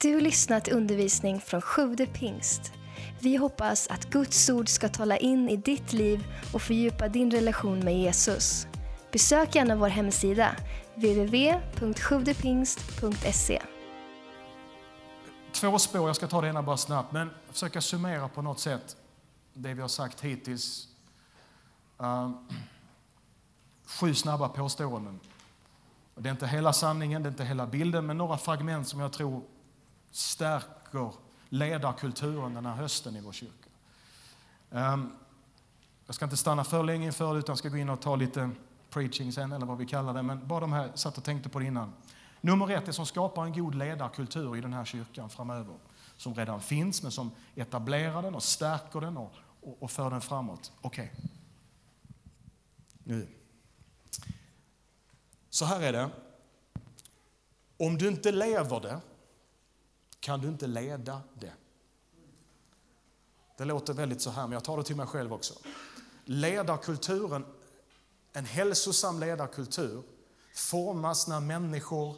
Du lyssnat till undervisning från Sjude pingst. Vi hoppas att Guds ord ska tala in i ditt liv och fördjupa din relation med Jesus. Besök gärna vår hemsida, www.sjuvdepingst.se. Två spår, jag ska ta det ena bara snabbt, men försöka summera på något sätt det vi har sagt hittills. Uh, sju snabba påståenden. Det är inte hela sanningen, det är inte hela bilden, men några fragment som jag tror stärker ledarkulturen den här hösten i vår kyrka. Ehm, jag ska inte stanna för länge inför det, utan ska gå in och ta lite preaching sen, eller vad vi kallar det. Men bara de här, satt och tänkte på det innan. Nummer ett, det som skapar en god ledarkultur i den här kyrkan framöver, som redan finns, men som etablerar den och stärker den och, och, och för den framåt. Okej. Okay. Nu. Så här är det. Om du inte lever det kan du inte leda det. Det låter väldigt så här, men jag tar det till mig själv också. Ledarkulturen, en hälsosam ledarkultur, formas när människor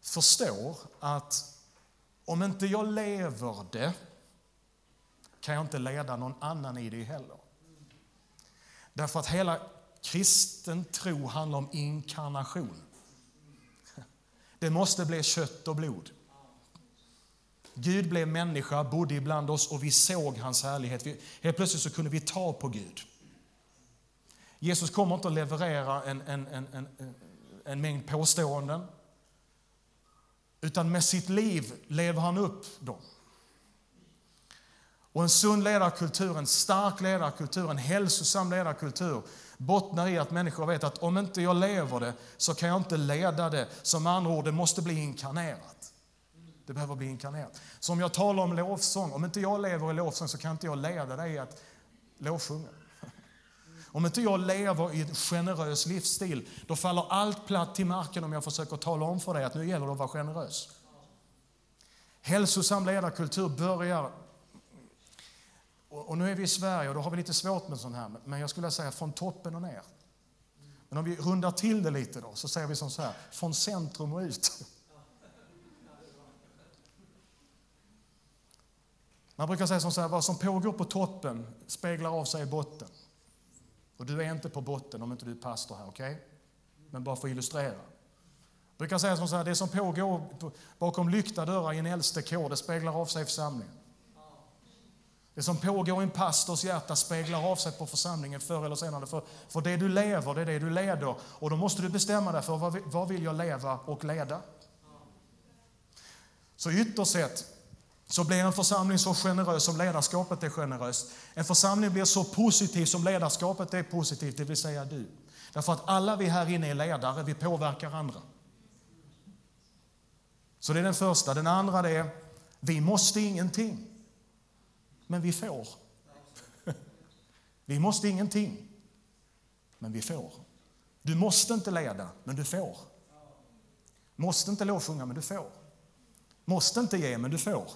förstår att om inte jag lever det kan jag inte leda någon annan i det heller. Därför att hela kristen tro handlar om inkarnation. Det måste bli kött och blod. Gud blev människa, bodde ibland oss och vi såg hans härlighet. helt plötsligt så kunde vi ta på Gud. Jesus kommer inte att leverera en, en, en, en, en mängd påståenden. Utan med sitt liv lever han upp dem. Och en sund ledarkultur, en stark ledarkultur, en hälsosam ledarkultur bottnar i att människor vet att om inte jag lever det så kan jag inte leda det. Som andra ord, det måste bli inkarnerat. Det behöver bli inkarnerat. Så om jag talar om lovsång, om inte jag lever i lovsång så kan inte jag leda dig att lovsjunga. Om inte jag lever i en generös livsstil, då faller allt platt till marken om jag försöker tala om för dig att nu gäller det att vara generös. Hälsosam ledarkultur börjar och nu är vi i Sverige och då har vi lite svårt med sånt här, men jag skulle säga från toppen och ner. Men om vi rundar till det lite då, så säger vi som så här, från centrum och ut. Man brukar säga som så här, vad som pågår på toppen speglar av sig i botten. Och du är inte på botten om inte du är pastor här, okej? Okay? Men bara för att illustrera. Jag brukar säga som så här, det som pågår bakom lyckta dörrar i en äldste kår, det speglar av sig i församlingen. Det som pågår i en pastors hjärta speglar av sig på församlingen förr eller senare. För, för det du lever, det är det du leder. Och då måste du bestämma dig för vad, vad vill jag leva och leda? Så ytterst sett så blir en församling så generös som ledarskapet är generöst. En församling blir så positiv som ledarskapet är positivt, det vill säga du. Därför att alla vi här inne är ledare, vi påverkar andra. Så det är den första. Den andra är, vi måste ingenting. Men vi får. Vi måste ingenting, men vi får. Du måste inte leda, men du får. Måste inte lovsjunga, men du får. Måste inte ge, men du får.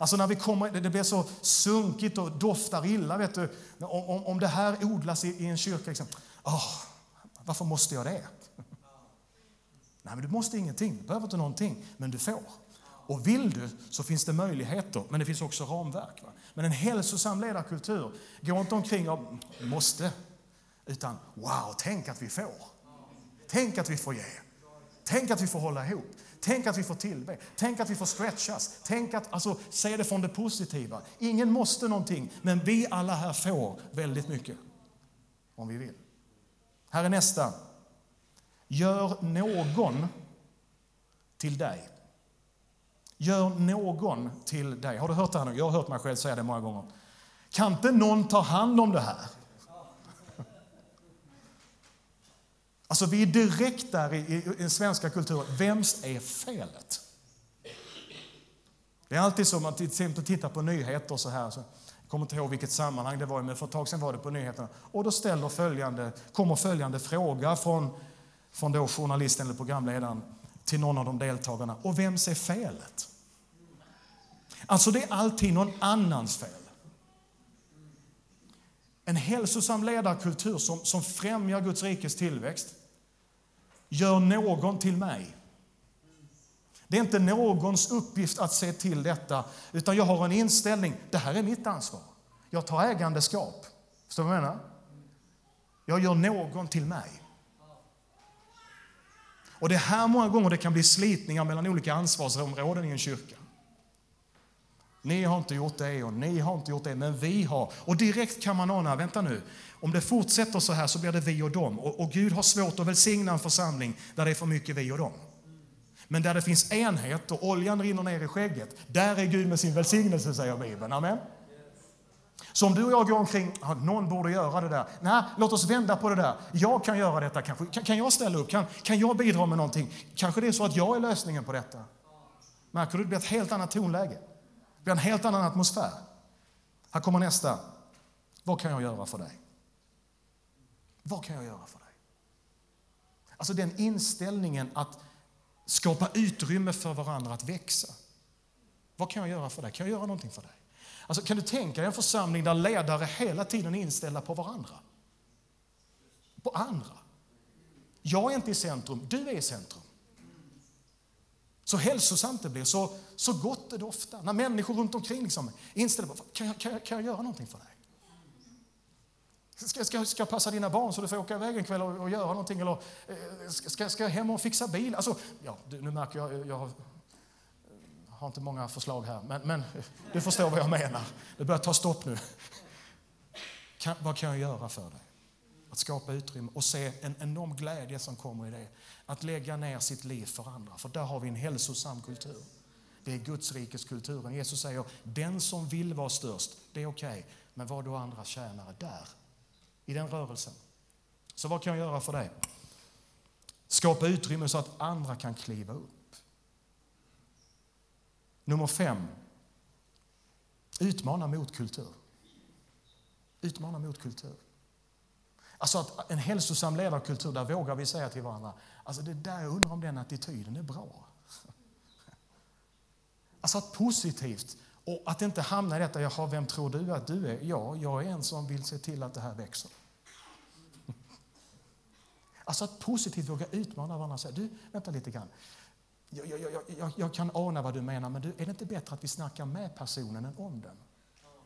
Alltså när vi kommer, det blir så sunkigt och doftar illa. Vet du, om, om det här odlas i, i en kyrka. Liksom, oh, varför måste jag det? Nej, men du måste ingenting. Du behöver inte någonting, men du får. Och vill du så finns det möjligheter, men det finns också ramverk. Va? Men en hälsosam ledarkultur går inte omkring och måste, utan wow, tänk att vi får. Tänk att vi får ge. Tänk att vi får hålla ihop. Tänk att vi får tillbe. Tänk att vi får stretchas. Tänk att, alltså, se det från det positiva. Ingen måste någonting, men vi alla här får väldigt mycket. Om vi vill. Här är nästa. Gör någon till dig. Gör någon till dig. Har du hört det här nu? Jag har hört mig själv säga det många gånger. Kan inte någon ta hand om det här? Alltså vi är direkt där i, i, den svenska kulturen. Vems är felet? Det är alltid så, man till exempel tittar på nyheter så här. Så, jag kommer inte ihåg vilket sammanhang det var men för ett tag sedan var det på nyheterna. Och då ställer följande, kommer följande fråga från, från då journalisten eller programledaren till någon av de deltagarna. Och vems är felet? Alltså det är alltid någon annans fel. En hälsosam ledarkultur som, som främjar Guds rikes tillväxt gör någon till mig. Det är inte någons uppgift att se till detta, utan jag har en inställning. Det här är mitt ansvar. Jag tar ägandeskap. Förstår du vad jag menar? Jag gör någon till mig. Och det är här många gånger det kan bli slitningar mellan olika ansvarsområden i en kyrka. Ni har inte gjort det och ni har inte gjort det, men vi har. Och direkt kan man ana, vänta nu, om det fortsätter så här så blir det vi och dem. Och, och Gud har svårt att välsigna en församling där det är för mycket vi och dem. Men där det finns enhet och oljan rinner ner i skägget, där är Gud med sin välsignelse, säger Bibeln. Amen. Så om du och jag går omkring, ah, någon borde göra det där. Nej, låt oss vända på det där. Jag kan göra detta kanske. Kan, kan jag ställa upp? Kan, kan jag bidra med någonting? Kanske det är så att jag är lösningen på detta. Märker du? Det blir ett helt annat tonläge. Det blir en helt annan atmosfär. Här kommer nästa. Vad kan jag göra för dig? Vad kan jag göra för dig? Alltså den inställningen att skapa utrymme för varandra att växa. Vad kan jag göra för dig? Kan jag göra någonting för dig? Alltså, kan du tänka dig en församling där ledare hela tiden är inställda på varandra? På andra. Jag är inte i centrum, du är i centrum. Så hälsosamt det blir, så, så gott det doftar. När människor runt omkring liksom är inställda på, kan jag, kan, jag, kan jag göra någonting för dig? Ska, ska, ska jag passa dina barn så du får åka iväg en kväll och, och göra någonting? Eller eh, ska, ska jag hem och fixa bil? Alltså, ja, nu märker jag, jag har, eh, har inte många förslag här, men, men eh, du förstår vad jag menar. Det börjar ta stopp nu. Kan, vad kan jag göra för dig? Att skapa utrymme och se en enorm glädje som kommer i det. Att lägga ner sitt liv för andra, för där har vi en hälsosam kultur. Det är Guds rikes kulturen. Jesus säger, den som vill vara störst, det är okej. Okay. Men var då andra tjänare där, i den rörelsen. Så vad kan jag göra för dig? Skapa utrymme så att andra kan kliva upp. Nummer fem. Utmana motkultur. Utmana motkultur. Alltså att en hälsosam ledarkultur, där vågar vi säga till varandra, alltså det där jag undrar om den attityden är bra. Alltså att positivt och att inte hamna i detta, jaha, vem tror du att du är? Ja, jag är en som vill se till att det här växer. Alltså att positivt våga utmana varandra och säga, du, vänta lite grann. Jag, jag, jag, jag, kan ana vad du menar, men du, är det inte bättre att vi snackar med personen än om den?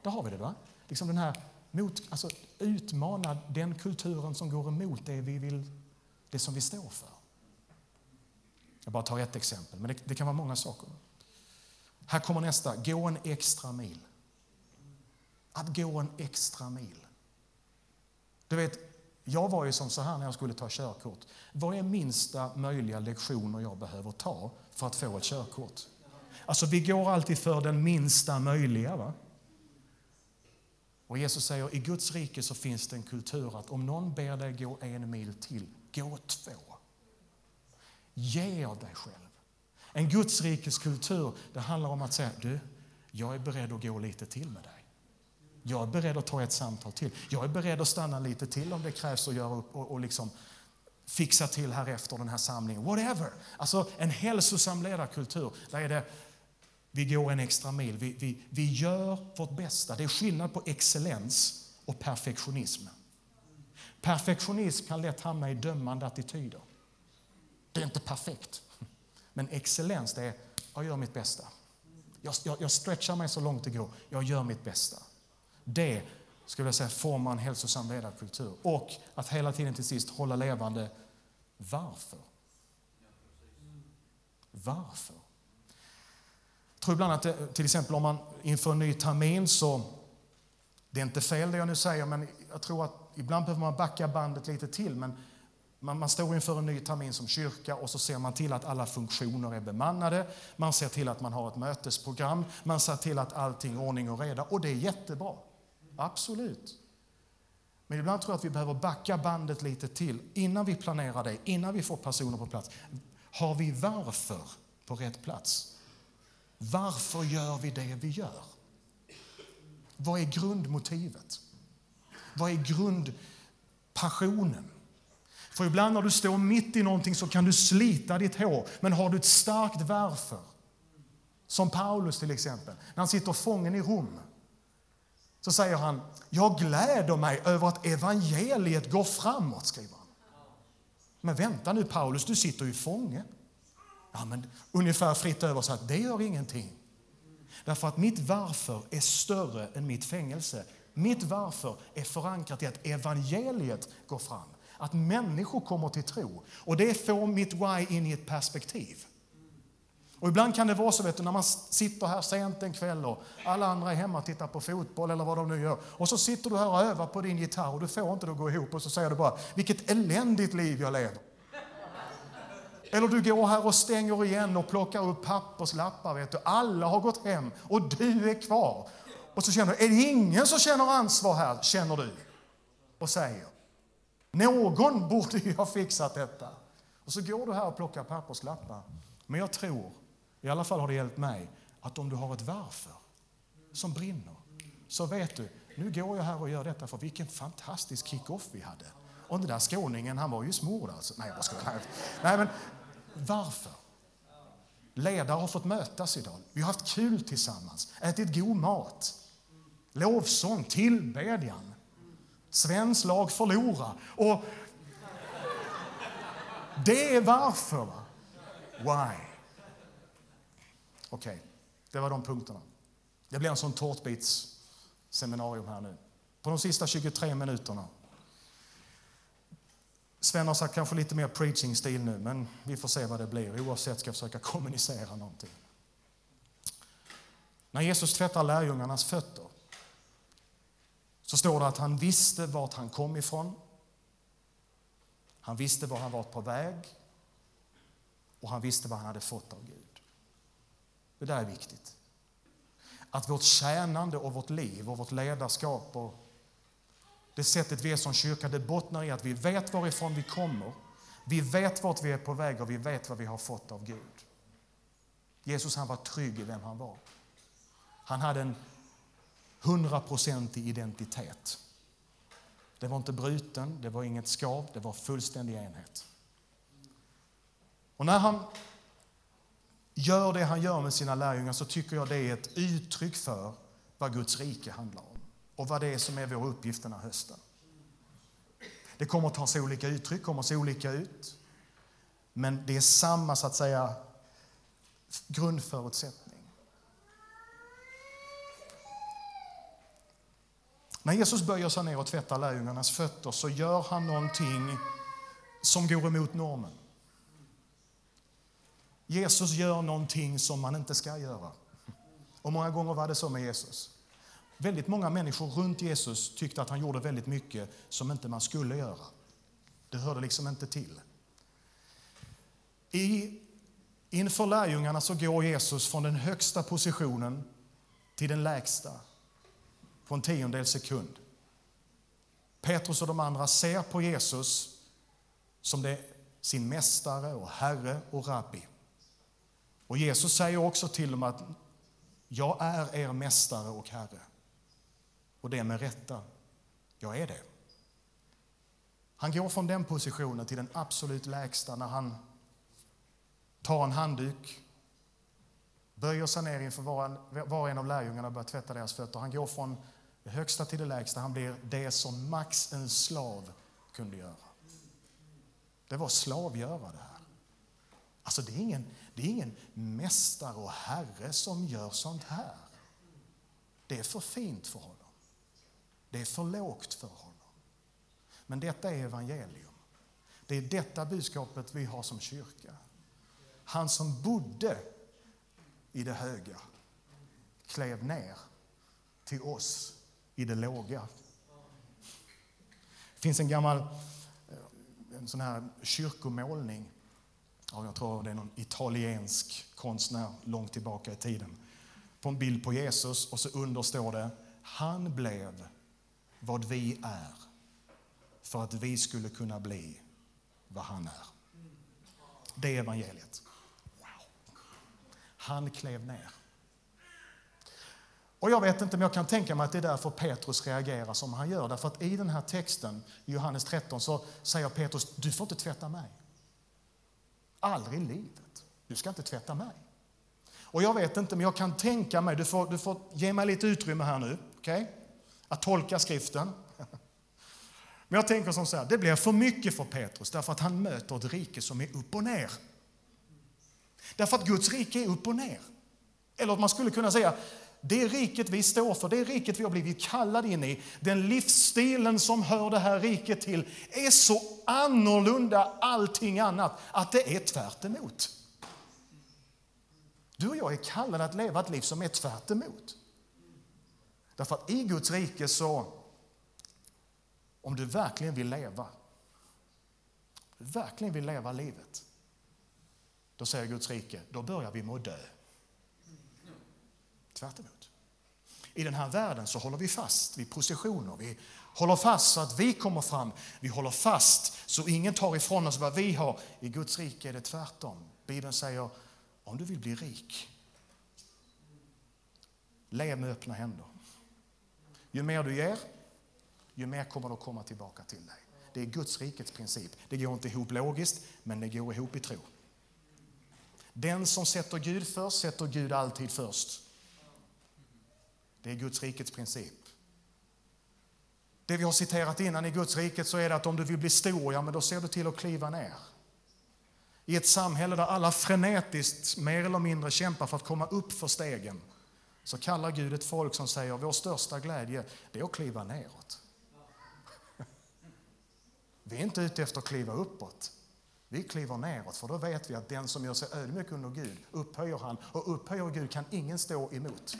Där har vi det, va? Liksom den här mot, alltså utmana den kulturen som går emot det, vi vill, det som vi står för. Jag bara tar ett exempel, men det, det kan vara många saker. Här kommer nästa, gå en extra mil. Att gå en extra mil. Du vet, jag var ju som så här när jag skulle ta körkort. Vad är minsta möjliga lektioner jag behöver ta för att få ett körkort? Alltså, vi går alltid för den minsta möjliga. Va? Och Jesus säger i Guds rike så finns det en kultur att om någon ber dig gå en mil till, gå två. Ge av dig själv. En Guds rikes kultur det handlar om att säga du, jag är beredd att gå lite till med dig. Jag är beredd att ta ett samtal till. Jag är beredd att stanna lite till om det krävs att göra upp och, och liksom fixa till här efter den här samlingen. Whatever. Alltså en hälsosam ledarkultur, där är det vi går en extra mil. Vi, vi, vi gör vårt bästa. Det är skillnad på excellens och perfektionism. Perfektionism kan lätt hamna i dömande attityder. Det är inte perfekt. Men excellens, det är jag gör mitt bästa. Jag, jag, jag stretchar mig så långt det går. Jag gör mitt bästa. Det skulle jag säga formar en hälsosam ledarkultur. Och att hela tiden till sist hålla levande varför. Varför? Jag tror ibland att det, till exempel om man inför en ny termin så, det är inte fel det jag nu säger, men jag tror att ibland behöver man backa bandet lite till. Men man, man står inför en ny termin som kyrka och så ser man till att alla funktioner är bemannade. Man ser till att man har ett mötesprogram. Man ser till att allting är ordning och reda. Och det är jättebra. Absolut. Men ibland tror jag att vi behöver backa bandet lite till innan vi planerar det, innan vi får personer på plats. Har vi varför på rätt plats? Varför gör vi det vi gör? Vad är grundmotivet? Vad är grundpassionen? För ibland när du står mitt i någonting så kan du slita ditt hår, men har du ett starkt varför, som Paulus till exempel, när han sitter fången i Rom, så säger han, jag gläder mig över att evangeliet går framåt, skriver han. Men vänta nu Paulus, du sitter ju fånge. Ja, men ungefär fritt översatt, det gör ingenting. Därför att mitt varför är större än mitt fängelse. Mitt varför är förankrat i att evangeliet går fram. Att människor kommer till tro. Och det får mitt why in i ett perspektiv. Och ibland kan det vara så vet du, när man sitter här sent en kväll och alla andra är hemma och tittar på fotboll eller vad de nu gör. Och så sitter du här och övar på din gitarr och du får inte det att gå ihop och så säger du bara vilket eländigt liv jag lever. Eller du går här och stänger igen och plockar upp papperslappar. Vet du. Alla har gått hem och du är kvar. Och så känner du, är det ingen som känner ansvar här, känner du? Och säger, någon borde ju ha fixat detta. Och så går du här och plockar papperslappar. Men jag tror, i alla fall har det hjälpt mig, att om du har ett varför som brinner, så vet du, nu går jag här och gör detta för vilken fantastisk kick-off vi hade. Och den där skåningen, han var ju smord alltså. Nej, jag bara skojar. Nej, men varför? Ledare har fått mötas idag. Vi har haft kul tillsammans, ätit god mat, lovsång, tillbedjan. Svens lag förlora. Och det är varför. Why? Okej, okay. det var de punkterna. Det blir en sån tårtbitsseminarium här nu. På de sista 23 minuterna Sven har sagt kanske lite mer preaching-stil nu, men vi får se vad det blir. Oavsett ska jag försöka kommunicera någonting. När Jesus tvättar lärjungarnas fötter så står det att han visste vart han kom ifrån. Han visste var han var på väg och han visste vad han hade fått av Gud. Det där är viktigt. Att vårt tjänande och vårt liv och vårt ledarskap och det sättet vi är som kyrka, det bottnar i att vi vet varifrån vi kommer. Vi vet vart vi är på väg och vi vet vad vi har fått av Gud. Jesus han var trygg i vem han var. Han hade en hundraprocentig identitet. Det var inte bruten, det var inget skav, det var fullständig enhet. Och när han gör det han gör med sina lärjungar så tycker jag det är ett uttryck för vad Guds rike handlar om och vad det är som är vår uppgift den här hösten. Det kommer att ta sig olika uttryck, kommer att se olika ut. Men det är samma, så att säga, grundförutsättning. När Jesus böjer sig ner och tvättar lärjungarnas fötter så gör han någonting som går emot normen. Jesus gör någonting som man inte ska göra. Och många gånger var det så med Jesus. Väldigt många människor runt Jesus tyckte att han gjorde väldigt mycket som inte man skulle göra. Det hörde liksom inte till. I, inför lärjungarna så går Jesus från den högsta positionen till den lägsta på en tiondel sekund. Petrus och de andra ser på Jesus som det, sin mästare och herre och rabbi. Och Jesus säger också till dem att jag är er mästare och herre. Och det med rätta. Jag är det. Han går från den positionen till den absolut lägsta när han tar en handduk, böjer sig ner inför var, var och en av lärjungarna och börjar tvätta deras fötter. Han går från det högsta till det lägsta. Han blir det som max en slav kunde göra. Det var slavgöra det här. Alltså det är ingen, det är ingen mästare och herre som gör sånt här. Det är för fint för honom. Det är för lågt för honom. Men detta är evangelium. Det är detta budskapet vi har som kyrka. Han som bodde i det höga klev ner till oss i det låga. Det finns en gammal eh, en sån här kyrkomålning. av jag tror det är någon italiensk konstnär långt tillbaka i tiden. På en bild på Jesus och så under står det Han blev vad vi är för att vi skulle kunna bli vad han är. Det är evangeliet. Wow. Han klev ner. Och jag vet inte, men jag kan tänka mig att det är därför Petrus reagerar som han gör. Därför att i den här texten, i Johannes 13, så säger Petrus, du får inte tvätta mig. Aldrig i livet. Du ska inte tvätta mig. Och jag vet inte, men jag kan tänka mig, du får, du får ge mig lite utrymme här nu, okej? Okay? Att tolka skriften. Men jag tänker som så här, det blir för mycket för Petrus därför att han möter ett rike som är upp och ner. Därför att Guds rike är upp och ner. Eller man skulle kunna säga, det riket vi står för, det riket vi har blivit kallade in i, den livsstilen som hör det här riket till, är så annorlunda allting annat att det är tvärt emot. Du och jag är kallade att leva ett liv som är tvärt emot. Därför att i Guds rike så, om du verkligen vill leva, du verkligen vill leva livet, då säger Guds rike, då börjar vi med att dö. Tvärt emot. I den här världen så håller vi fast vid positioner. Vi håller fast så att vi kommer fram. Vi håller fast så ingen tar ifrån oss vad vi har. I Guds rike är det tvärtom. Bibeln säger, om du vill bli rik, lev med öppna händer. Ju mer du ger, ju mer kommer det att komma tillbaka till dig. Det är Guds rikets princip. Det går inte ihop logiskt, men det går ihop i tro. Den som sätter Gud först sätter Gud alltid först. Det är Guds rikets princip. Det vi har citerat innan i Guds riket så är det att om du vill bli stor, ja men då ser du till att kliva ner. I ett samhälle där alla frenetiskt mer eller mindre kämpar för att komma upp för stegen så kallar Gud ett folk som säger vår största glädje det är att kliva neråt. Vi är inte ute efter att kliva uppåt. Vi kliver neråt, för då vet vi att den som gör sig ödmjuk under Gud upphöjer han och upphöjer Gud kan ingen stå emot.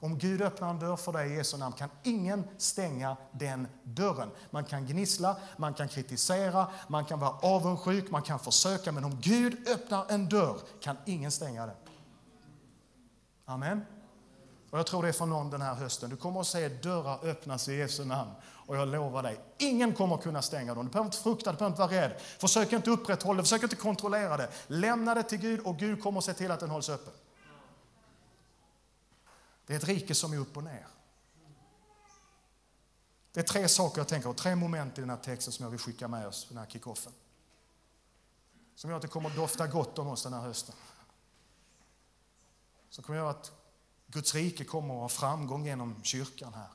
Om Gud öppnar en dörr för dig i Jesu namn kan ingen stänga den dörren. Man kan gnissla, man kan kritisera, man kan vara avundsjuk, man kan försöka, men om Gud öppnar en dörr kan ingen stänga den. Amen. Och jag tror det är för någon den här hösten. Du kommer att se dörrar öppnas i Jesu namn. Och jag lovar dig, ingen kommer att kunna stänga dem. Du behöver inte frukta, du behöver inte vara rädd. Försök inte upprätthålla det, försök inte kontrollera det. Lämna det till Gud och Gud kommer att se till att den hålls öppen. Det är ett rike som är upp och ner. Det är tre saker jag tänker på, tre moment i den här texten som jag vill skicka med oss, den här kickoffen. Som gör att det kommer att dofta gott om oss den här hösten. Som kommer att göra att Guds rike kommer att ha framgång genom kyrkan här.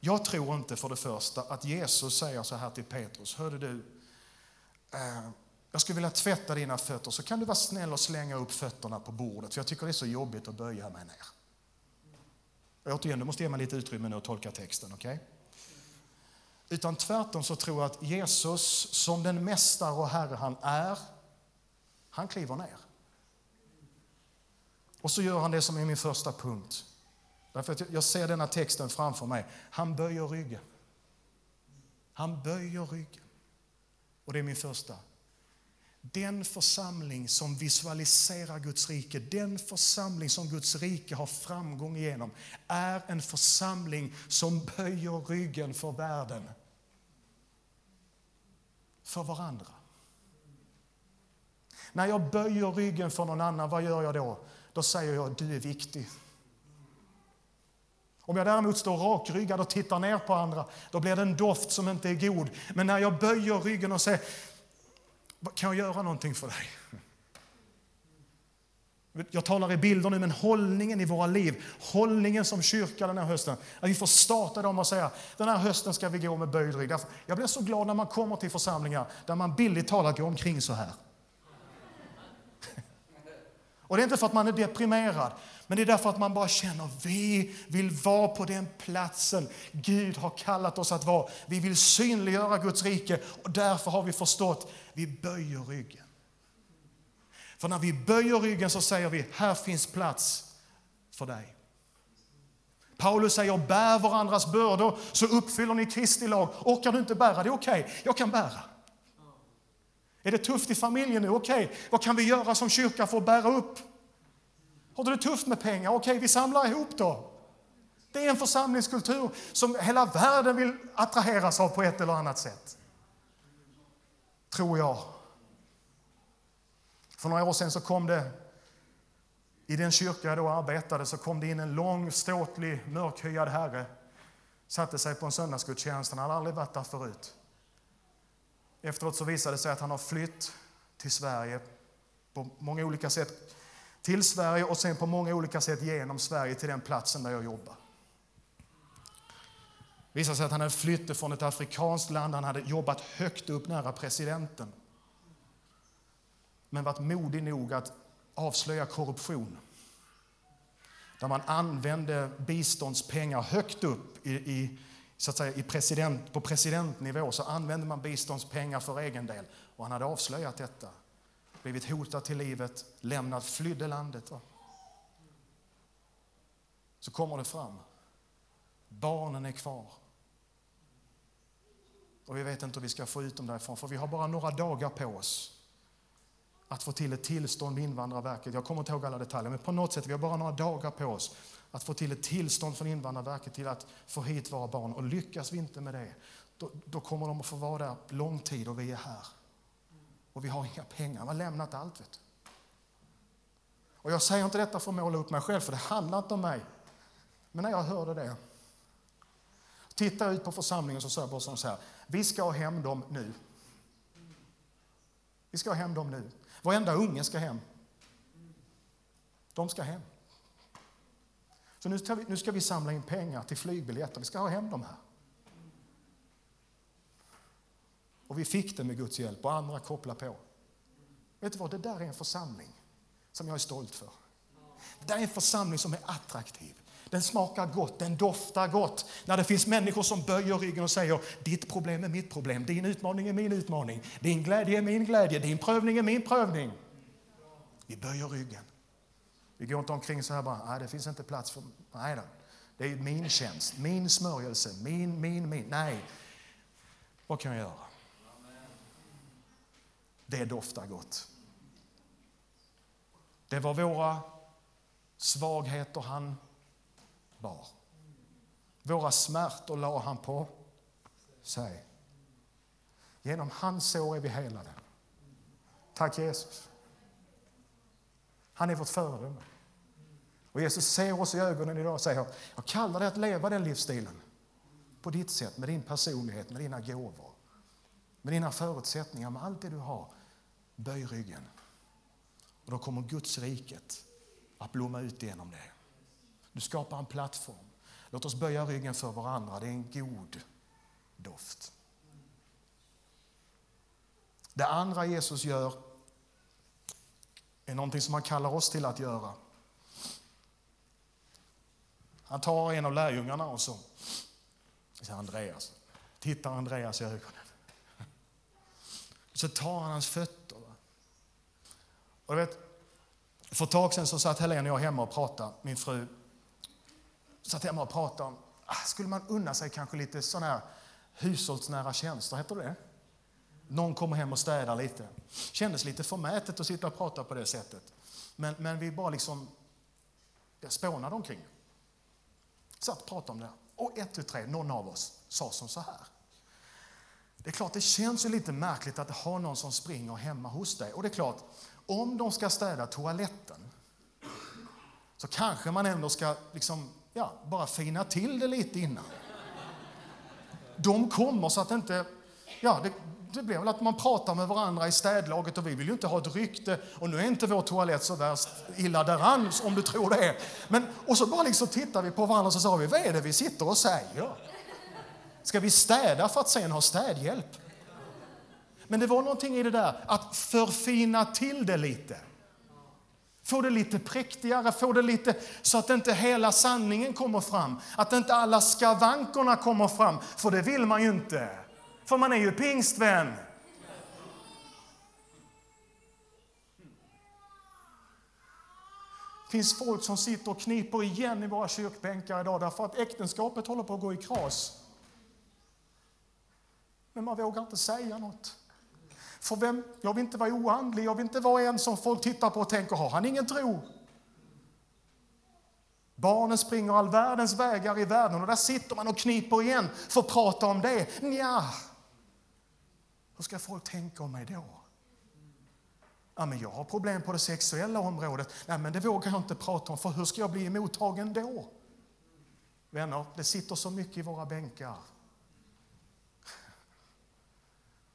Jag tror inte för det första att Jesus säger så här till Petrus. Hörde du, eh, jag skulle vilja tvätta dina fötter så kan du vara snäll och slänga upp fötterna på bordet för jag tycker det är så jobbigt att böja mig ner. Och återigen, du måste ge mig lite utrymme nu att tolka texten, okej? Okay? Utan tvärtom så tror jag att Jesus som den mästare och herre han är, han kliver ner. Och så gör han det som är min första punkt. Därför att jag ser denna texten framför mig. Han böjer ryggen. Han böjer ryggen. Och det är min första. Den församling som visualiserar Guds rike, den församling som Guds rike har framgång genom är en församling som böjer ryggen för världen. För varandra. När jag böjer ryggen för någon annan, vad gör jag då? Då säger jag du är viktig. Om jag däremot står rakryggad och tittar ner på andra, då blir det en doft som inte är god. Men när jag böjer ryggen och säger, kan jag göra någonting för dig? Jag talar i bilder nu, men hållningen i våra liv, hållningen som kyrka den här hösten, att vi får starta dem och säga den här hösten ska vi gå med böjd rygg. Jag blir så glad när man kommer till församlingar där man billigt talat går omkring så här. Och det är inte för att man är deprimerad, men det är därför att man bara känner vi vill vara på den platsen Gud har kallat oss att vara. Vi vill synliggöra Guds rike och därför har vi förstått vi böjer ryggen. För när vi böjer ryggen så säger vi här finns plats för dig. Paulus säger bär varandras bördor så uppfyller ni Kristi lag. Orkar du inte bära det? är Okej, okay, jag kan bära. Är det tufft i familjen nu? Okej, okay. vad kan vi göra som kyrka för att bära upp? Har du det tufft med pengar? Okej, okay, vi samlar ihop då. Det är en församlingskultur som hela världen vill attraheras av på ett eller annat sätt. Tror jag. För några år sedan så kom det, i den kyrka jag då arbetade, så kom det in en lång, ståtlig, mörkhyad herre. Satte sig på en söndagsgudstjänst, han hade aldrig varit där förut. Efteråt så visade det sig att han har flytt till Sverige på många olika sätt. Till Sverige och sen på många olika sätt genom Sverige till den platsen där jag jobbar. Det visade sig att han hade flytt från ett afrikanskt land. Han hade jobbat högt upp nära presidenten. men varit modig nog att avslöja korruption. Där man använde biståndspengar högt upp i, i så att säga, i president, på presidentnivå så använde man biståndspengar för egen del. Och han hade avslöjat detta. Blivit hotad till livet, lämnat, flydde landet. Så kommer det fram. Barnen är kvar. Och vi vet inte hur vi ska få ut dem därifrån, för vi har bara några dagar på oss att få till ett tillstånd med Invandrarverket. Jag kommer inte ihåg alla detaljer, men på något sätt, vi har bara några dagar på oss att få till ett tillstånd från Invandrarverket till att få hit våra barn. Och lyckas vi inte med det, då, då kommer de att få vara där lång tid och vi är här. Och vi har inga pengar, vi har lämnat allt. Vet du. Och jag säger inte detta för att måla upp mig själv, för det handlar inte om mig. Men när jag hörde det, tittar ut på församlingen så sa jag bara så här, vi ska ha hem dem nu. Vi ska ha hem dem nu. Varenda unge ska hem. De ska hem. Så nu ska, vi, nu ska vi samla in pengar till flygbiljetter. Vi ska ha hem dem här. Och vi fick det med Guds hjälp och andra kopplar på. Vet du vad, det där är en församling som jag är stolt för. Det där är en församling som är attraktiv. Den smakar gott, den doftar gott. När det finns människor som böjer ryggen och säger ditt problem är mitt problem, din utmaning är min utmaning, din glädje är min glädje, din prövning är min prövning. Vi böjer ryggen. Vi går inte omkring så här bara, nej det finns inte plats för, nej då. Det är min tjänst, min smörjelse, min, min, min. Nej, vad kan jag göra? Det doftar gott. Det var våra svagheter han bar. Våra smärtor la han på sig. Genom hans sår är vi helade. Tack Jesus. Han är vårt föredöme. Och Jesus ser oss i ögonen idag och säger, jag kallar dig att leva den livsstilen. På ditt sätt, med din personlighet, med dina gåvor, med dina förutsättningar, med allt det du har. Böj ryggen. Och då kommer Guds riket att blomma ut genom det. Du skapar en plattform. Låt oss böja ryggen för varandra. Det är en god doft. Det andra Jesus gör är någonting som han kallar oss till att göra. Han tar en av lärjungarna och så säger Andreas. Tittar Andreas i ögonen. Så tar han hans fötter. Och vet, för ett tag sedan så satt Helene och jag hemma och pratade, min fru. Satt hemma och pratade om, ah, skulle man unna sig kanske lite sån här hushållsnära tjänster, heter det någon kommer hem och städar lite. Kändes lite förmätet att sitta och prata på det sättet. Men, men vi bara liksom spånade omkring. Satt och pratade om det. Och ett, tu, tre, någon av oss sa som så här. Det är klart, det känns ju lite märkligt att ha någon som springer hemma hos dig. Och det är klart, om de ska städa toaletten så kanske man ändå ska liksom, ja, bara fina till det lite innan. De kommer så att inte... Ja, det, det blir väl att man pratar med varandra i städlaget och vi vill ju inte ha ett rykte och nu är inte vår toalett så värst illa däran om du tror det. Men, och så bara liksom tittar vi på varandra och så sa vi, vad är det vi sitter och säger? Ska vi städa för att sen ha städhjälp? Men det var någonting i det där att förfina till det lite. Få det lite präktigare, få det lite så att inte hela sanningen kommer fram. Att inte alla skavankorna kommer fram, för det vill man ju inte. För man är ju pingstvän. Det finns folk som sitter och kniper igen i våra kyrkbänkar idag därför att äktenskapet håller på att gå i kras. Men man vågar inte säga något. För vem, jag vill inte vara oandlig, jag vill inte vara en som folk tittar på och tänker, har han ingen tro? Barnen springer all världens vägar i världen och där sitter man och kniper igen för att prata om det. Nja, hur ska folk tänka om mig då? Ja, men jag har problem på det sexuella området. Nej, men det vågar jag inte prata om, för hur ska jag bli emottagen då? Vänner, det sitter så mycket i våra bänkar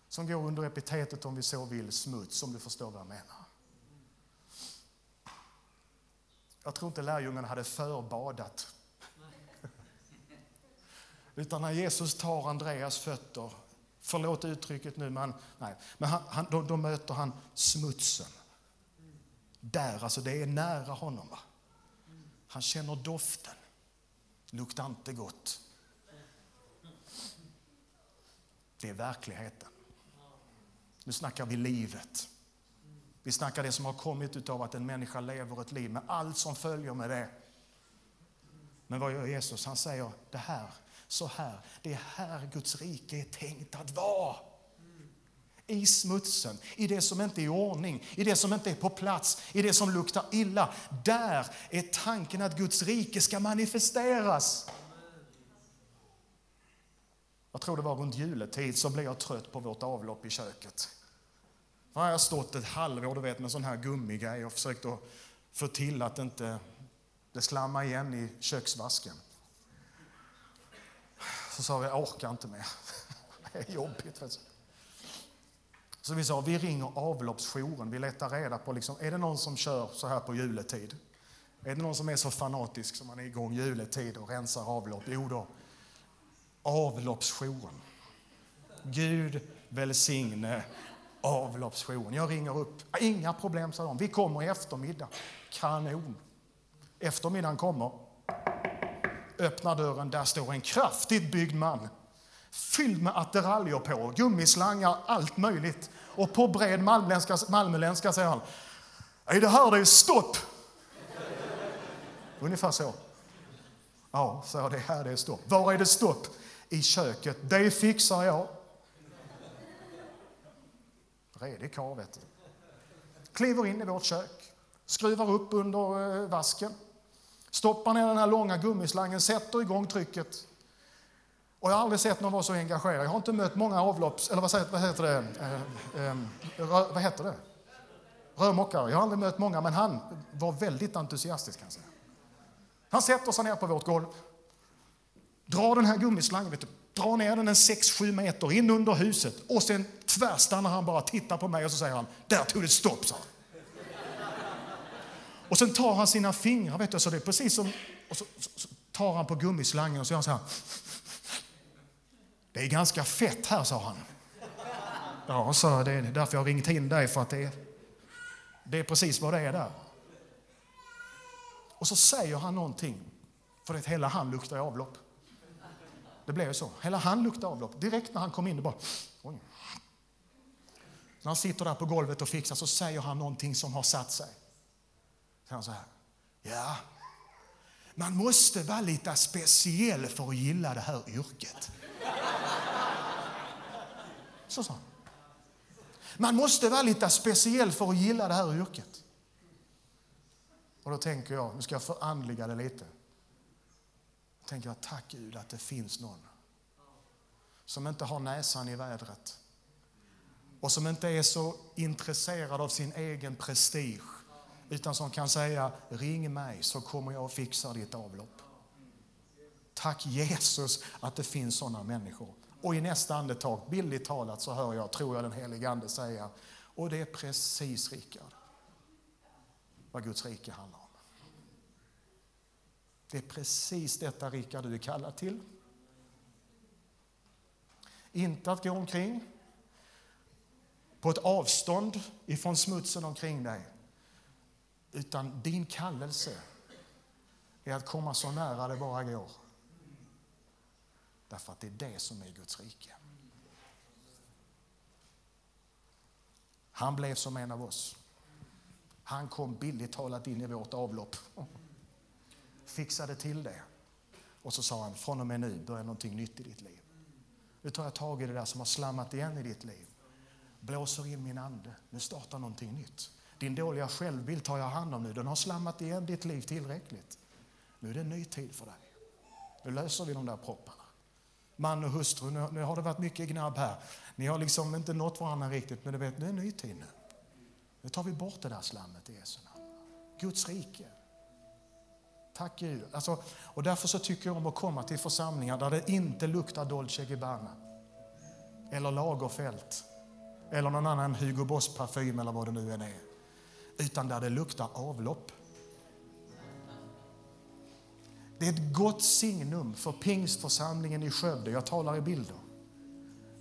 som går under epitetet, om vi så vill, smuts, om du förstår vad jag menar. Jag tror inte lärjungarna hade förbadat. Utan när Jesus tar Andreas fötter Förlåt uttrycket nu, men, nej. men han, han, då, då möter han smutsen. Där, alltså det är nära honom. Va? Han känner doften. Luktar inte gott. Det är verkligheten. Nu snackar vi livet. Vi snackar det som har kommit av att en människa lever ett liv med allt som följer med det. Men vad gör Jesus? Han säger det här, så här, det är här Guds rike är tänkt att vara. I smutsen, i det som inte är i ordning, i det som inte är på plats, i det som luktar illa. Där är tanken att Guds rike ska manifesteras. Jag tror det var runt juletid så blev jag trött på vårt avlopp i köket. Då har jag stått ett halvår du vet, med sån här gummigrej och försökt att få till att inte det slammar igen i köksvasken. Så sa vi, jag orkar inte mer. Det är jobbigt. Så vi sa, vi ringer avloppsjouren. Vi letar reda på, liksom, är det någon som kör så här på juletid? Är det någon som är så fanatisk som man är igång juletid och rensar avlopp? Jo då, avloppsjouren. Gud välsigne avloppsjouren. Jag ringer upp. Inga problem, sa de. Vi kommer i eftermiddag. Kanon. Eftermiddagen kommer. Öppnar dörren. Där står en kraftigt byggd man. Fylld med attiraljer på, gummislangar, allt möjligt. Och på bred malmöländska säger han. Är det här det är stopp? Ungefär så. Ja, så det här det är stopp. Var är det stopp? I köket. Det fixar jag. Redig karl, vet du. Kliver in i vårt kök, skruvar upp under eh, vasken, stoppar ner den här långa gummislangen, sätter igång trycket. Och jag har aldrig sett någon vara så engagerad. Jag har inte mött många avlopps... Eller vad, säger, vad heter det? Eh, eh, rö, vad heter det? Rörmokare. Jag har aldrig mött många, men han var väldigt entusiastisk. Kan jag säga. Han sätter sig ner på vårt golv, drar den här gummislangen, vet du, drar ner den en 6-7 meter in under huset och sen tvärstannar han bara, tittar på mig och så säger han, där tog det stopp, sa han. Och sen tar han sina fingrar, vet du, så det är precis som, och så, så, så tar han på gummislangen och så gör han så här. Det är ganska fett här, sa han. Ja, så det är därför jag har ringt in dig, för att det är, det är precis vad det är där. Och så säger han någonting, för att hela han luktar avlopp. Det blev så. Hela han luktade avlopp. Direkt när han kom in, det bara... Oj. När han sitter där på golvet och fixar så säger han någonting som har satt sig. Så han så här. Ja, man måste vara lite speciell för att gilla det här yrket. Så sa han. Man måste vara lite speciell för att gilla det här yrket. Och då tänker jag, nu ska jag förandliga det lite tänker jag tack Gud att det finns någon som inte har näsan i vädret och som inte är så intresserad av sin egen prestige utan som kan säga ring mig så kommer jag och fixar ditt avlopp. Tack Jesus att det finns sådana människor. Och i nästa andetag, billigt talat, så hör jag, tror jag den helige Ande säga, och det är precis Rickard, vad Guds rike handlar om. Det är precis detta, Rickard, du är kallad till. Inte att gå omkring på ett avstånd ifrån smutsen omkring dig. Utan din kallelse är att komma så nära det bara går. Därför att det är det som är Guds rike. Han blev som en av oss. Han kom billigt talat in i vårt avlopp fixade till det. Och så sa han, från och med nu börjar någonting nytt i ditt liv. Nu tar jag tag i det där som har slammat igen i ditt liv. Blåser in min ande. Nu startar någonting nytt. Din dåliga självbild tar jag hand om nu. Den har slammat igen ditt liv tillräckligt. Nu är det en ny tid för dig. Nu löser vi de där propparna. Man och hustru, nu, nu har det varit mycket gnabb här. Ni har liksom inte nått varandra riktigt, men du vet, nu är det en ny tid nu. Nu tar vi bort det där slammet i Jesu namn. Guds rike. Tack Gud. Alltså, och därför så tycker jag om att komma till församlingar där det inte luktar Dolce Gabbana. Eller Lagerfält. Eller någon annan Hugo Boss parfym eller vad det nu än är. Utan där det luktar avlopp. Det är ett gott signum för pingstförsamlingen i Skövde. Jag talar i bilder.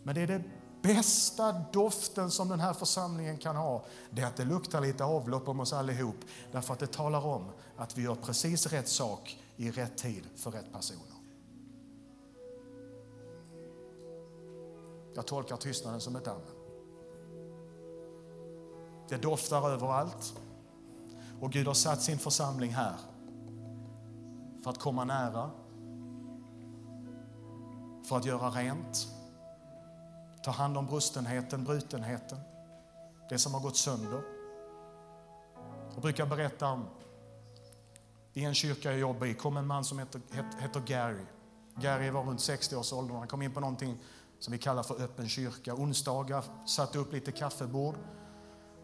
Men det är det bästa doften som den här församlingen kan ha, det är att det luktar lite avlopp om oss allihop. Därför att det talar om att vi gör precis rätt sak i rätt tid för rätt personer. Jag tolkar tystnaden som ett amen. Det doftar överallt. Och Gud har satt sin församling här för att komma nära, för att göra rent, ta hand om brustenheten, brutenheten, det som har gått sönder. Jag brukar berätta om, i en kyrka jag jobbar i kom en man som heter, heter Gary. Gary var runt 60 års ålder. Han kom in på någonting som vi kallar för öppen kyrka. Onsdagar satte upp lite kaffebord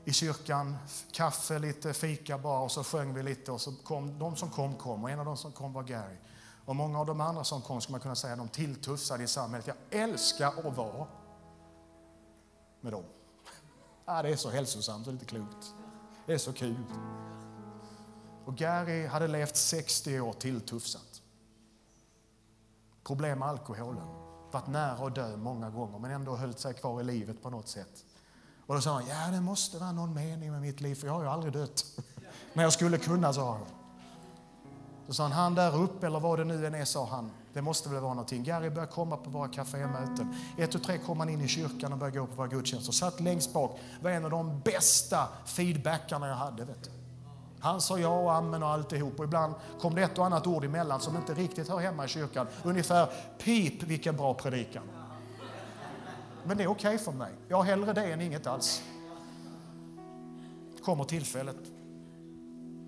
i kyrkan, kaffe, lite fika bara och så sjöng vi lite och så kom de som kom kom och en av de som kom var Gary. Och många av de andra som kom skulle man kunna säga de tilltufsade i samhället. Jag älskar att vara med dem. Det är så hälsosamt och lite klokt. Det är så kul. Och Gary hade levt 60 år tilltufsat. Problem med alkoholen. Varit nära att dö många gånger men ändå höll sig kvar i livet på något sätt. Och då sa han, ja det måste vara någon mening med mitt liv för jag har ju aldrig dött. Men jag skulle kunna, sa han. Så sa han, han där uppe eller vad det nu än är, sa han, det måste väl vara någonting. Gary började komma på våra kafémöten. Ett och tre kom han in i kyrkan och började gå på våra gudstjänster. Satt längst bak, var en av de bästa feedbackarna jag hade. Vet du. Han sa ja och amen och alltihop. Och ibland kom det ett och annat ord emellan som inte riktigt hör hemma i kyrkan. Ungefär, pip vilken bra predikan. Men det är okej okay för mig. Jag har hellre det än inget alls. Kommer tillfället.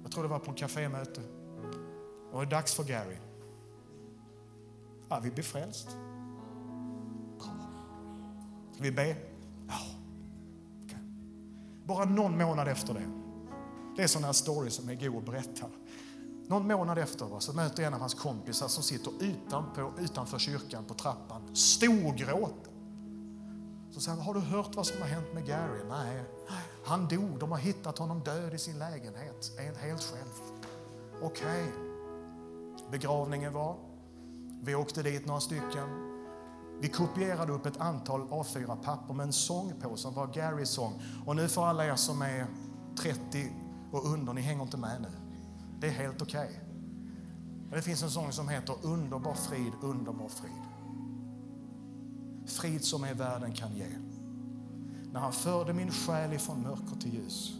Jag tror det var på en kafémöte. Och det är dags för Gary. Ja, vi blir frälst. Ska vi be? Ja. Okay. Bara någon månad efter det. Det är sådana här stories som är god att berätta. Någon månad efter så möter jag en av hans kompisar som sitter utanpå, utanför kyrkan på trappan, storgråter. Så säger han, har du hört vad som har hänt med Gary? Nej, han dog. De har hittat honom död i sin lägenhet, helt själv. Okej. Okay. Begravningen var, vi åkte dit några stycken. Vi kopierade upp ett antal A4-papper med en sång på som var Garys sång. Och nu för alla er som är 30 och under, ni hänger inte med nu. Det är helt okej. Okay. Det finns en sång som heter Underbar frid, underbar frid. Frid som är världen kan ge. När han förde min själ ifrån mörker till ljus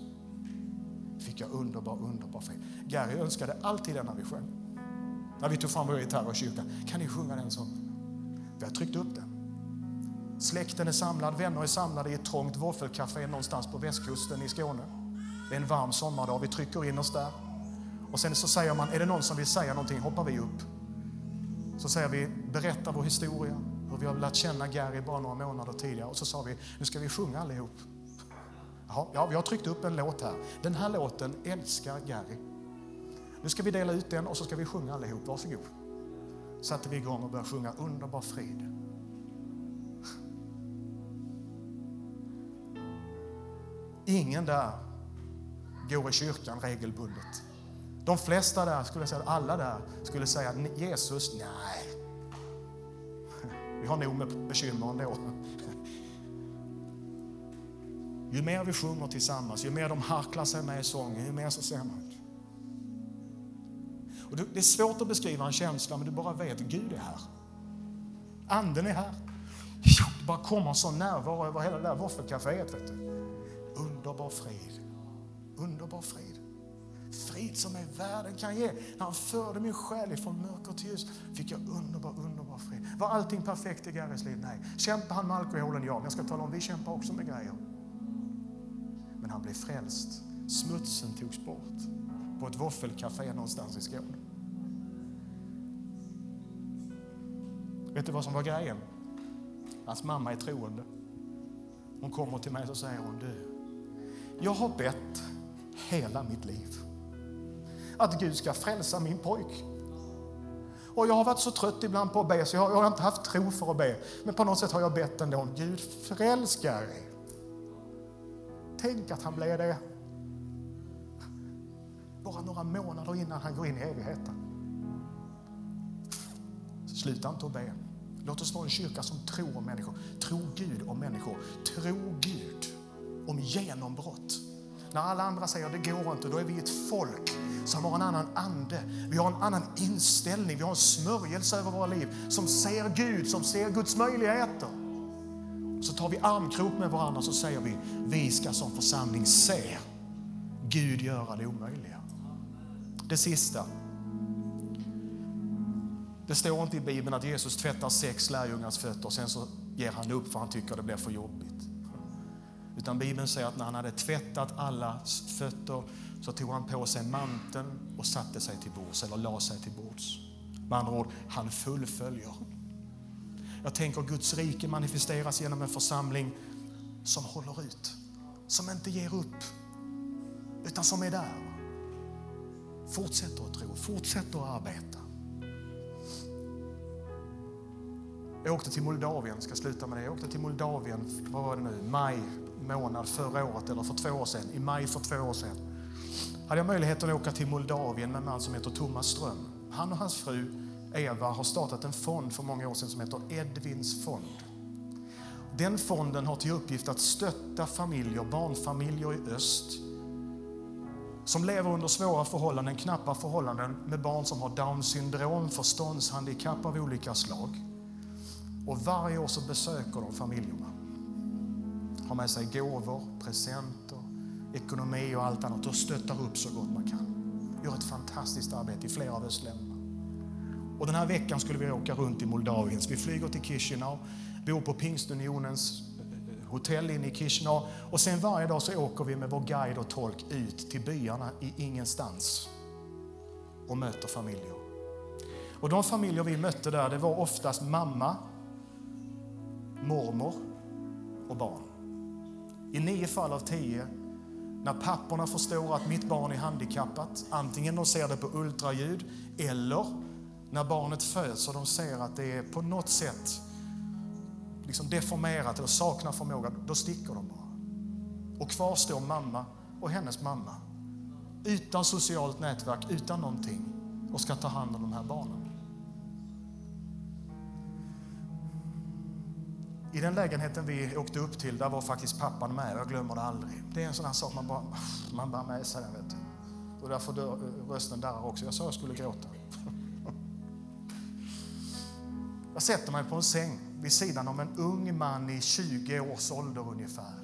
fick jag underbar, underbar frid. Gary önskade alltid den när vi sjöng. När vi tog fram vår gitarr och kyrkan. Kan ni sjunga den sången? Vi har tryckt upp den. Släkten är samlad, vänner är samlade i ett trångt våffelcafé någonstans på västkusten i Skåne. Det är en varm sommardag, vi trycker in oss där. Och sen så säger man, är det någon som vill säga någonting hoppar vi upp. Så säger vi, berätta vår historia, hur vi har lärt känna Gary bara några månader tidigare. Och så sa vi, nu ska vi sjunga allihop. Jaha, ja, vi har tryckt upp en låt här. Den här låten älskar Gary. Nu ska vi dela ut den och så ska vi sjunga allihop. Varsågod. Satte vi igång och började sjunga Underbar frid. Ingen där går i kyrkan regelbundet. De flesta där, skulle säga alla där, skulle säga Jesus, nej. Vi har nog med bekymmer ändå. Ju mer vi sjunger tillsammans, ju mer de harklar sig med i sången, ju mer så ser man. Och det är svårt att beskriva en känsla, men du bara vet att Gud är här. Anden är här. Det bara kommer en sån närvaro över hela det där våffelcaféet. Underbar frid. Underbar frid. Frid som är världen kan ge. När han förde min själ ifrån mörker till ljus fick jag underbar, underbar frid. Var allting perfekt i Garys liv? Nej. Kämpade han med alkoholen? Ja. Men jag ska tala om, vi kämpar också med grejer. Men han blev frälst. Smutsen togs bort på ett våffelcafé någonstans i Skåne. Vet du vad som var grejen? Hans mamma är troende. Hon kommer till mig och säger hon, du, jag har bett hela mitt liv att Gud ska frälsa min pojk. Och jag har varit så trött ibland på att be så jag, jag har inte haft tro för att be. Men på något sätt har jag bett ändå. Gud frälskar Tänk att han blev det. Bara några månader innan han går in i evigheten. Så sluta inte att be. Låt oss vara en kyrka som tror om människor. Tro Gud om människor. Tro Gud om genombrott. När alla andra säger det går inte, då är vi ett folk som har en annan ande. Vi har en annan inställning, vi har en smörjelse över våra liv som ser Gud, som ser Guds möjligheter. Så tar vi armkrok med varandra och så säger vi, vi ska som församling se Gud göra det omöjliga. Det sista. Det står inte i Bibeln att Jesus tvättar sex lärjungars fötter och sen så ger han upp för han tycker det blir för jobbigt. Utan Bibeln säger att när han hade tvättat allas fötter så tog han på sig manteln och satte sig till bords, eller la sig till bords. Med andra ord, han fullföljer. Jag tänker Guds rike manifesteras genom en församling som håller ut, som inte ger upp, utan som är där. Fortsätter att tro, fortsätter att arbeta. Jag åkte till Moldavien, ska sluta med det. Jag åkte till Moldavien, vad var det nu, maj månad förra året eller för två år sedan. I maj för två år sedan hade jag möjlighet att åka till Moldavien med en man som heter Thomas Ström. Han och hans fru Eva har startat en fond för många år sedan som heter Edvins fond. Den fonden har till uppgift att stötta familjer, barnfamiljer i öst som lever under svåra förhållanden, knappa förhållanden med barn som har Downs syndrom, förståndshandikapp av olika slag. Och varje år så besöker de familjerna. Har med sig gåvor, presenter, ekonomi och allt annat och stöttar upp så gott man kan. Gör ett fantastiskt arbete i flera av östländerna. Och den här veckan skulle vi åka runt i Moldavien. Så vi flyger till Chisinau, bor på Pingstunionens eh, hotell inne i Chisinau och sen varje dag så åker vi med vår guide och tolk ut till byarna i ingenstans och möter familjer. Och de familjer vi mötte där, det var oftast mamma, mormor och barn. I nio fall av tio, när papporna förstår att mitt barn är handikappat, antingen de ser det på ultraljud eller när barnet föds och de ser att det är på något sätt liksom deformerat eller saknar förmåga, då sticker de bara. Och kvar står mamma och hennes mamma. Utan socialt nätverk, utan någonting och ska ta hand om de här barnen. I den lägenheten vi åkte upp till, där var faktiskt pappan med. Jag glömmer det aldrig. Det är en sån här sak man bara, man bara med sig den, vet du. Och därför dör, rösten där också. Jag sa jag skulle gråta. Jag sätter mig på en säng vid sidan om en ung man i 20 års ålder ungefär.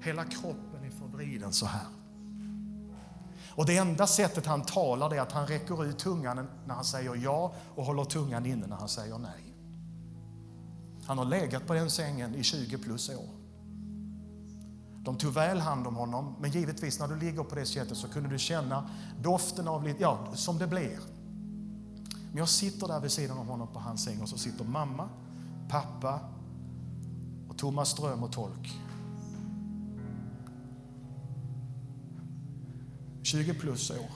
Hela kroppen är förvriden så här. Och det enda sättet han talar är att han räcker ut tungan när han säger ja och håller tungan inne när han säger nej. Han har legat på den sängen i 20 plus år. De tog väl hand om honom, men givetvis när du ligger på det sättet så kunde du känna doften av lite, ja, som det blir. Men jag sitter där vid sidan av honom på hans säng och så sitter mamma, pappa och Thomas Ström och tolk. 20 plus år.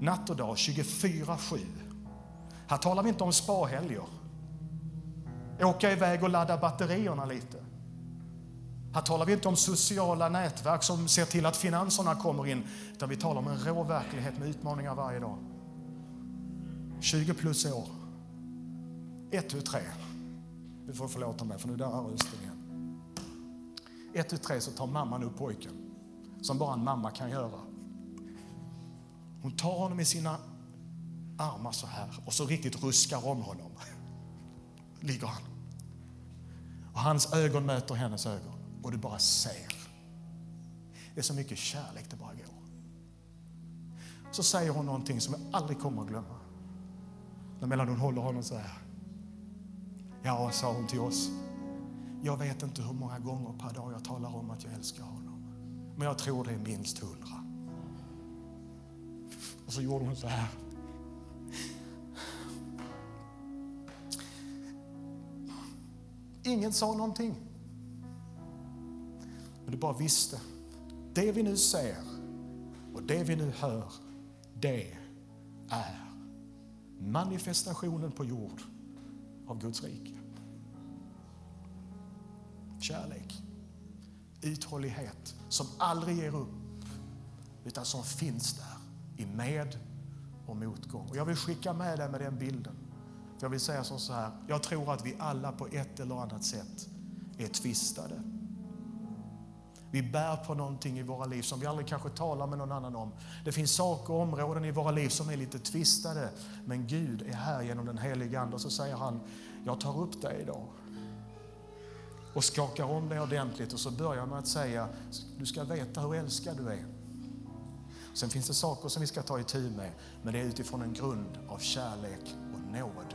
Natt och dag, 24-7. Här talar vi inte om spahelger. Åka iväg och ladda batterierna lite. Här talar vi inte om sociala nätverk som ser till att finanserna kommer in, utan vi talar om en rå verklighet med utmaningar varje dag. 20 plus år. Ett, tu, tre. Du får förlåta mig för nu darrar rösten igen. Ett, tu, tre så tar mamman upp pojken, som bara en mamma kan göra. Hon tar honom i sina armar så här och så riktigt ruskar om honom. Ligger han. Och hans ögon möter hennes ögon och du bara ser. Det är så mycket kärlek det bara går. Så säger hon någonting som jag aldrig kommer att glömma. Medan hon håller honom så här. Ja, sa hon till oss. Jag vet inte hur många gånger per dag jag talar om att jag älskar honom. Men jag tror det är minst hundra. Och så gjorde hon så här. Ingen sa någonting. Men du bara visste. Det vi nu ser och det vi nu hör, det är manifestationen på jord av Guds rike. Kärlek, uthållighet som aldrig ger upp utan som finns där i med och motgång. Och jag vill skicka med dig med den bilden jag vill säga så här, jag tror att vi alla på ett eller annat sätt är tvistade. Vi bär på någonting i våra liv som vi aldrig kanske talar med någon annan om. Det finns saker och områden i våra liv som är lite tvistade. Men Gud är här genom den helige Ande och så säger han, jag tar upp dig idag. Och skakar om dig ordentligt och så börjar med att säga, du ska veta hur älskad du är. Sen finns det saker som vi ska ta itu med, men det är utifrån en grund av kärlek och nåd